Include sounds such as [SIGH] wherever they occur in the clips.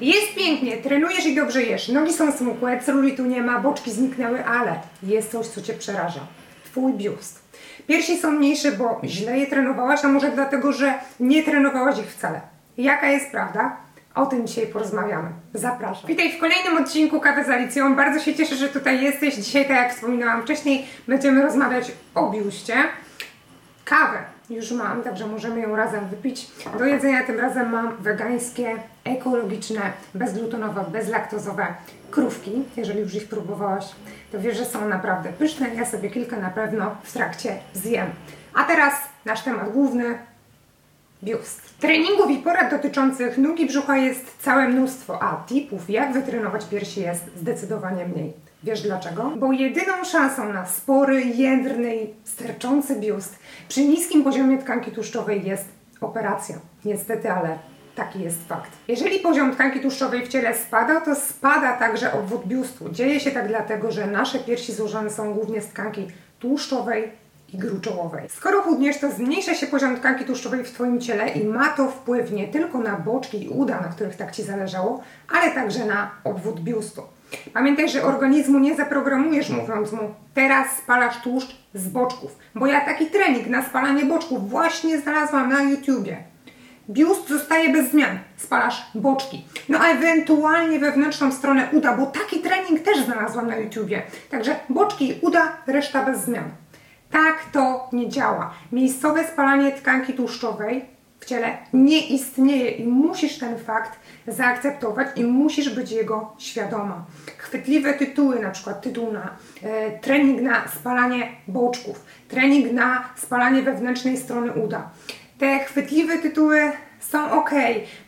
Jest pięknie, trenujesz i dobrze jesz, nogi są smukłe, celulitu nie ma, boczki zniknęły, ale jest coś, co Cię przeraża. Twój biust. Piersi są mniejsze, bo źle je trenowałaś, a może dlatego, że nie trenowałaś ich wcale. Jaka jest prawda? O tym dzisiaj porozmawiamy. Zapraszam. Witaj w kolejnym odcinku Kawy z Alicją. Bardzo się cieszę, że tutaj jesteś. Dzisiaj, tak jak wspominałam wcześniej, będziemy rozmawiać o biuście. Kawę już mam, także możemy ją razem wypić. Do jedzenia tym razem mam wegańskie, ekologiczne, bezglutenowe, bezlaktozowe krówki. Jeżeli już ich próbowałaś, to wiesz, że są naprawdę pyszne. Ja sobie kilka na pewno w trakcie zjem. A teraz nasz temat główny, biust. Treningów i porad dotyczących nóg i brzucha jest całe mnóstwo, a tipów, jak wytrenować piersi jest zdecydowanie mniej. Wiesz dlaczego? Bo jedyną szansą na spory, jędrny i sterczący biust przy niskim poziomie tkanki tłuszczowej jest operacja. Niestety, ale taki jest fakt. Jeżeli poziom tkanki tłuszczowej w ciele spada, to spada także obwód biustu. Dzieje się tak dlatego, że nasze piersi złożone są głównie z tkanki tłuszczowej i gruczołowej. Skoro chudniesz, to zmniejsza się poziom tkanki tłuszczowej w Twoim ciele i ma to wpływ nie tylko na boczki i uda, na których tak Ci zależało, ale także na obwód biustu. Pamiętaj, że organizmu nie zaprogramujesz mówiąc mu teraz spalasz tłuszcz z boczków, bo ja taki trening na spalanie boczków właśnie znalazłam na YouTubie. Biust zostaje bez zmian, spalasz boczki. No a ewentualnie wewnętrzną stronę uda, bo taki trening też znalazłam na YouTubie. Także boczki, uda, reszta bez zmian. Tak to nie działa. Miejscowe spalanie tkanki tłuszczowej w ciele nie istnieje i musisz ten fakt zaakceptować i musisz być jego świadoma. Chwytliwe tytuły, na przykład tytuł na e, trening na spalanie boczków, trening na spalanie wewnętrznej strony uda. Te chwytliwe tytuły są ok,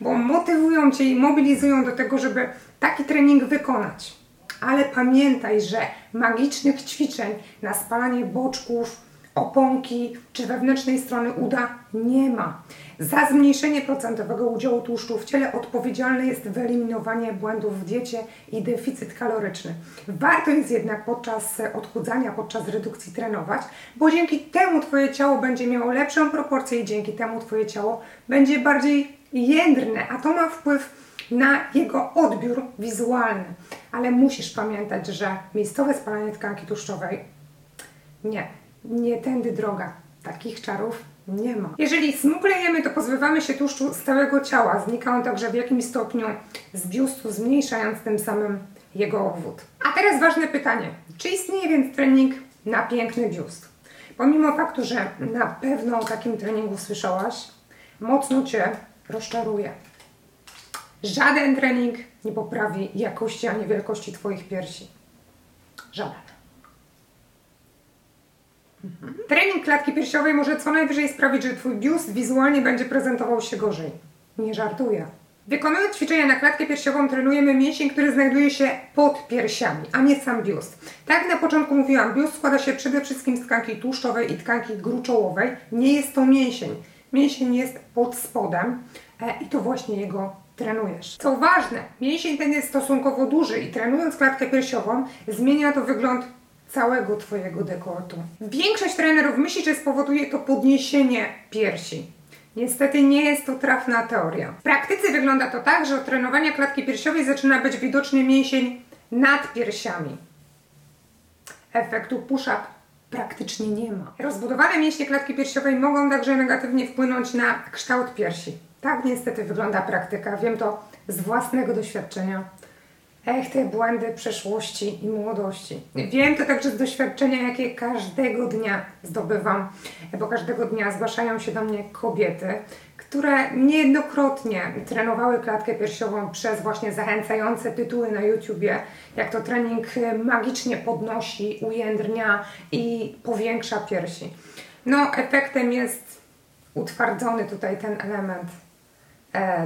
bo motywują Cię i mobilizują do tego, żeby taki trening wykonać. Ale pamiętaj, że magicznych ćwiczeń na spalanie boczków, oponki czy wewnętrznej strony uda nie ma. Za zmniejszenie procentowego udziału tłuszczu w ciele odpowiedzialne jest wyeliminowanie błędów w diecie i deficyt kaloryczny. Warto jest jednak podczas odchudzania, podczas redukcji trenować, bo dzięki temu Twoje ciało będzie miało lepszą proporcję i dzięki temu Twoje ciało będzie bardziej jędrne, a to ma wpływ na jego odbiór wizualny. Ale musisz pamiętać, że miejscowe spalanie tkanki tłuszczowej nie, nie tędy droga. Takich czarów nie ma. Jeżeli smuklejemy, to pozbywamy się tłuszczu z całego ciała. Znika on także w jakimś stopniu z biustu, zmniejszając tym samym jego obwód. A teraz ważne pytanie. Czy istnieje więc trening na piękny biust? Pomimo faktu, że na pewno o takim treningu słyszałaś, mocno Cię rozczaruje. Żaden trening nie poprawi jakości ani wielkości Twoich piersi. Żaden. Trening klatki piersiowej może co najwyżej sprawić, że Twój biust wizualnie będzie prezentował się gorzej. Nie żartuję. Wykonując ćwiczenia na klatkę piersiową trenujemy mięsień, który znajduje się pod piersiami, a nie sam biust. Tak jak na początku mówiłam, biust składa się przede wszystkim z tkanki tłuszczowej i tkanki gruczołowej. Nie jest to mięsień. Mięsień jest pod spodem e, i to właśnie jego trenujesz. Co ważne, mięsień ten jest stosunkowo duży i trenując klatkę piersiową zmienia to wygląd całego Twojego dekoltu. Większość trenerów myśli, że spowoduje to podniesienie piersi. Niestety nie jest to trafna teoria. W praktyce wygląda to tak, że od trenowania klatki piersiowej zaczyna być widoczny mięsień nad piersiami. Efektu push-up praktycznie nie ma. Rozbudowane mięśnie klatki piersiowej mogą także negatywnie wpłynąć na kształt piersi. Tak niestety wygląda praktyka. Wiem to z własnego doświadczenia. Ech, te błędy przeszłości i młodości. Wiem to także z doświadczenia, jakie każdego dnia zdobywam, bo każdego dnia zgłaszają się do mnie kobiety, które niejednokrotnie trenowały klatkę piersiową przez właśnie zachęcające tytuły na YouTubie, jak to trening magicznie podnosi, ujędrnia i powiększa piersi. No, efektem jest utwardzony tutaj ten element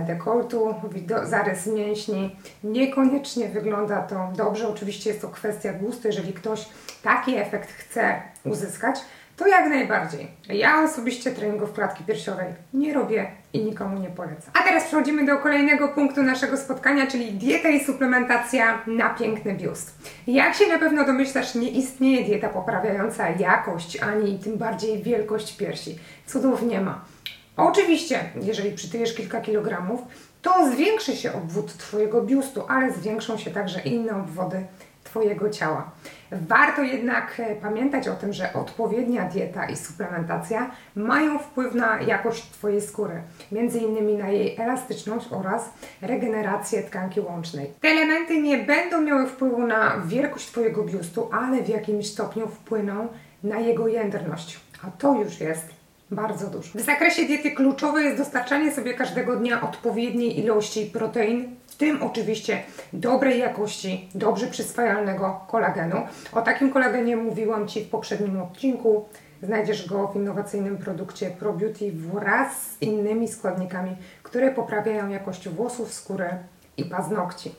dekoltu, zarys mięśni. Niekoniecznie wygląda to dobrze. Oczywiście jest to kwestia gustu. Jeżeli ktoś taki efekt chce uzyskać, to jak najbardziej. Ja osobiście treningów klatki piersiowej nie robię i nikomu nie polecam. A teraz przechodzimy do kolejnego punktu naszego spotkania, czyli dieta i suplementacja na piękny biust. Jak się na pewno domyślasz, nie istnieje dieta poprawiająca jakość, ani tym bardziej wielkość piersi. Cudów nie ma. Oczywiście, jeżeli przytyjesz kilka kilogramów, to zwiększy się obwód Twojego biustu, ale zwiększą się także inne obwody Twojego ciała. Warto jednak e, pamiętać o tym, że odpowiednia dieta i suplementacja mają wpływ na jakość Twojej skóry, między innymi na jej elastyczność oraz regenerację tkanki łącznej. Te elementy nie będą miały wpływu na wielkość Twojego biustu, ale w jakimś stopniu wpłyną na jego jędrność, a to już jest bardzo dużo. W zakresie diety kluczowe jest dostarczanie sobie każdego dnia odpowiedniej ilości protein, w tym oczywiście dobrej jakości, dobrze przyswajalnego kolagenu. O takim kolagenie mówiłam Ci w poprzednim odcinku. Znajdziesz go w innowacyjnym produkcie ProBeauty wraz z innymi składnikami, które poprawiają jakość włosów, skóry i paznokci.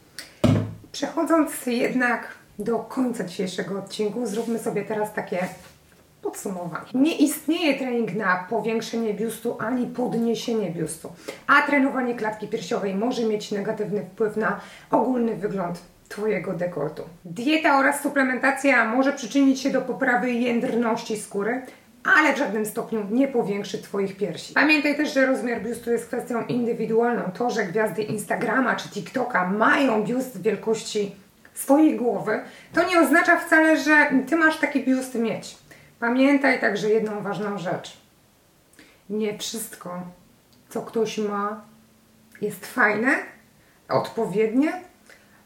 Przechodząc jednak do końca dzisiejszego odcinku, zróbmy sobie teraz takie podsumowanie. Nie istnieje trening na powiększenie biustu ani podniesienie biustu, a trenowanie klatki piersiowej może mieć negatywny wpływ na ogólny wygląd Twojego dekoltu. Dieta oraz suplementacja może przyczynić się do poprawy jędrności skóry, ale w żadnym stopniu nie powiększy Twoich piersi. Pamiętaj też, że rozmiar biustu jest kwestią indywidualną. To, że gwiazdy Instagrama czy TikToka mają biust wielkości swojej głowy, to nie oznacza wcale, że Ty masz taki biust mieć. Pamiętaj także jedną ważną rzecz. Nie wszystko, co ktoś ma, jest fajne, odpowiednie.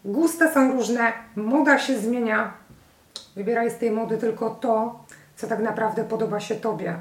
Gusta są różne, moda się zmienia. Wybieraj z tej mody tylko to, co tak naprawdę podoba się Tobie,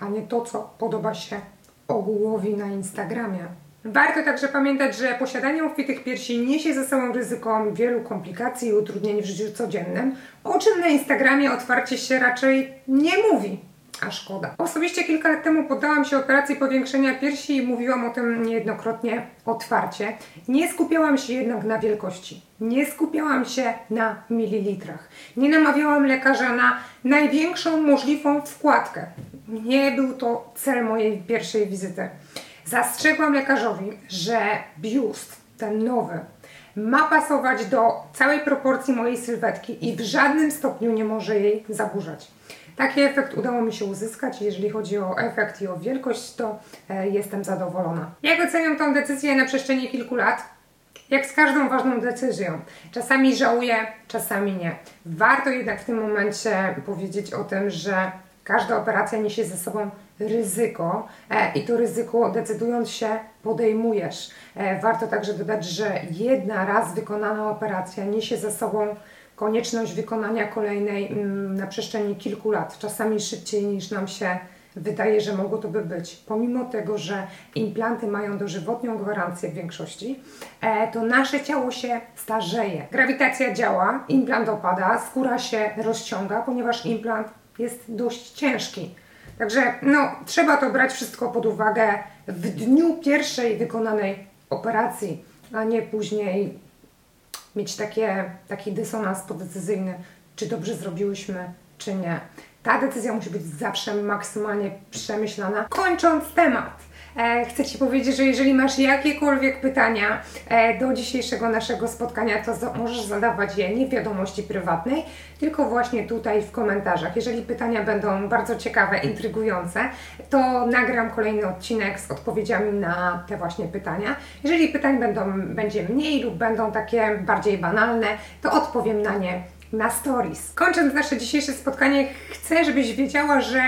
a nie to, co podoba się ogółowi na Instagramie. Warto także pamiętać, że posiadanie obfitych piersi niesie ze sobą ryzyko wielu komplikacji i utrudnień w życiu codziennym, o czym na Instagramie otwarcie się raczej nie mówi. A szkoda. Osobiście kilka lat temu poddałam się operacji powiększenia piersi i mówiłam o tym niejednokrotnie otwarcie. Nie skupiałam się jednak na wielkości. Nie skupiałam się na mililitrach. Nie namawiałam lekarza na największą możliwą wkładkę. Nie był to cel mojej pierwszej wizyty. Zastrzegłam lekarzowi, że biust, ten nowy, ma pasować do całej proporcji mojej sylwetki i w żadnym stopniu nie może jej zaburzać. Taki efekt udało mi się uzyskać. Jeżeli chodzi o efekt i o wielkość, to e, jestem zadowolona. Jak oceniam tą decyzję na przestrzeni kilku lat? Jak z każdą ważną decyzją. Czasami żałuję, czasami nie. Warto jednak w tym momencie powiedzieć o tym, że każda operacja niesie ze sobą ryzyko e, i to ryzyko decydując się podejmujesz. E, warto także dodać, że jedna raz wykonana operacja niesie ze sobą konieczność wykonania kolejnej mm, na przestrzeni kilku lat, czasami szybciej niż nam się wydaje, że mogło to by być. Pomimo tego, że implanty mają dożywotnią gwarancję w większości, e, to nasze ciało się starzeje. Grawitacja działa, implant opada, skóra się rozciąga, ponieważ implant jest dość ciężki. Także no, trzeba to brać wszystko pod uwagę w dniu pierwszej wykonanej operacji, a nie później mieć takie, taki dysonans podecyzyjny, czy dobrze zrobiłyśmy, czy nie. Ta decyzja musi być zawsze maksymalnie przemyślana. Kończąc temat, chcę Ci powiedzieć, że jeżeli masz jakiekolwiek pytania e, do dzisiejszego naszego spotkania, to możesz zadawać je nie w wiadomości prywatnej, tylko właśnie tutaj w komentarzach. Jeżeli pytania będą bardzo ciekawe, intrygujące, to nagram kolejny odcinek z odpowiedziami na te właśnie pytania. Jeżeli pytań będą, będzie mniej lub będą takie bardziej banalne, to odpowiem na nie na stories. Kończąc nasze dzisiejsze spotkanie, chcę, żebyś wiedziała, że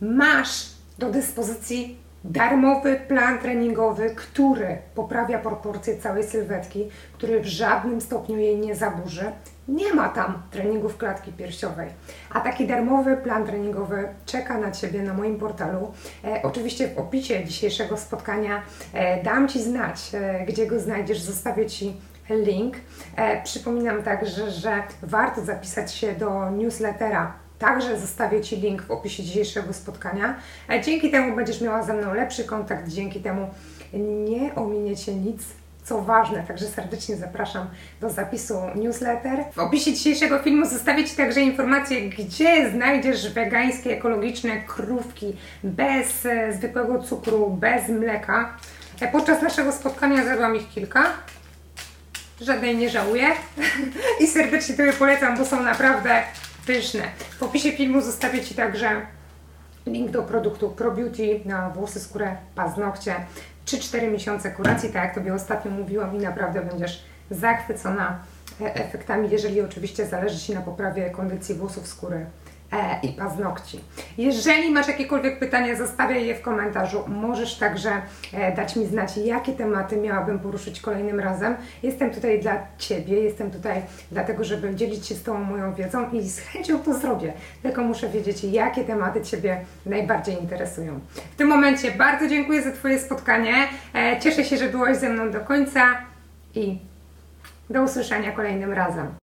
masz do dyspozycji darmowy plan treningowy, który poprawia proporcje całej sylwetki, który w żadnym stopniu jej nie zaburzy. Nie ma tam treningów klatki piersiowej. A taki darmowy plan treningowy czeka na Ciebie na moim portalu. E, oczywiście w opisie dzisiejszego spotkania e, dam Ci znać, e, gdzie go znajdziesz, zostawię Ci link. E, przypominam także, że warto zapisać się do newslettera Także zostawię Ci link w opisie dzisiejszego spotkania. Dzięki temu będziesz miała ze mną lepszy kontakt, dzięki temu nie ominiecie nic co ważne, także serdecznie zapraszam do zapisu newsletter. W opisie dzisiejszego filmu zostawię Ci także informację, gdzie znajdziesz wegańskie, ekologiczne krówki bez e, zwykłego cukru, bez mleka. E, podczas naszego spotkania zjadłam ich kilka. Żadnej nie żałuję [LAUGHS] i serdecznie Tobie polecam, bo są naprawdę pyszne. W opisie filmu zostawię Ci także link do produktu ProBeauty na włosy, skórę, paznokcie, czy 3-4 miesiące kuracji, tak jak Tobie ostatnio mówiłam i naprawdę będziesz zachwycona e, efektami, jeżeli oczywiście zależy Ci na poprawie kondycji włosów, skóry i paznokci. Jeżeli masz jakiekolwiek pytania, zostawiaj je w komentarzu. Możesz także e, dać mi znać, jakie tematy miałabym poruszyć kolejnym razem. Jestem tutaj dla Ciebie, jestem tutaj dlatego, żeby dzielić się z Tobą moją wiedzą i z chęcią to zrobię. Tylko muszę wiedzieć, jakie tematy Ciebie najbardziej interesują. W tym momencie bardzo dziękuję za Twoje spotkanie. E, Cieszę się, że byłaś ze mną do końca i do usłyszenia kolejnym razem.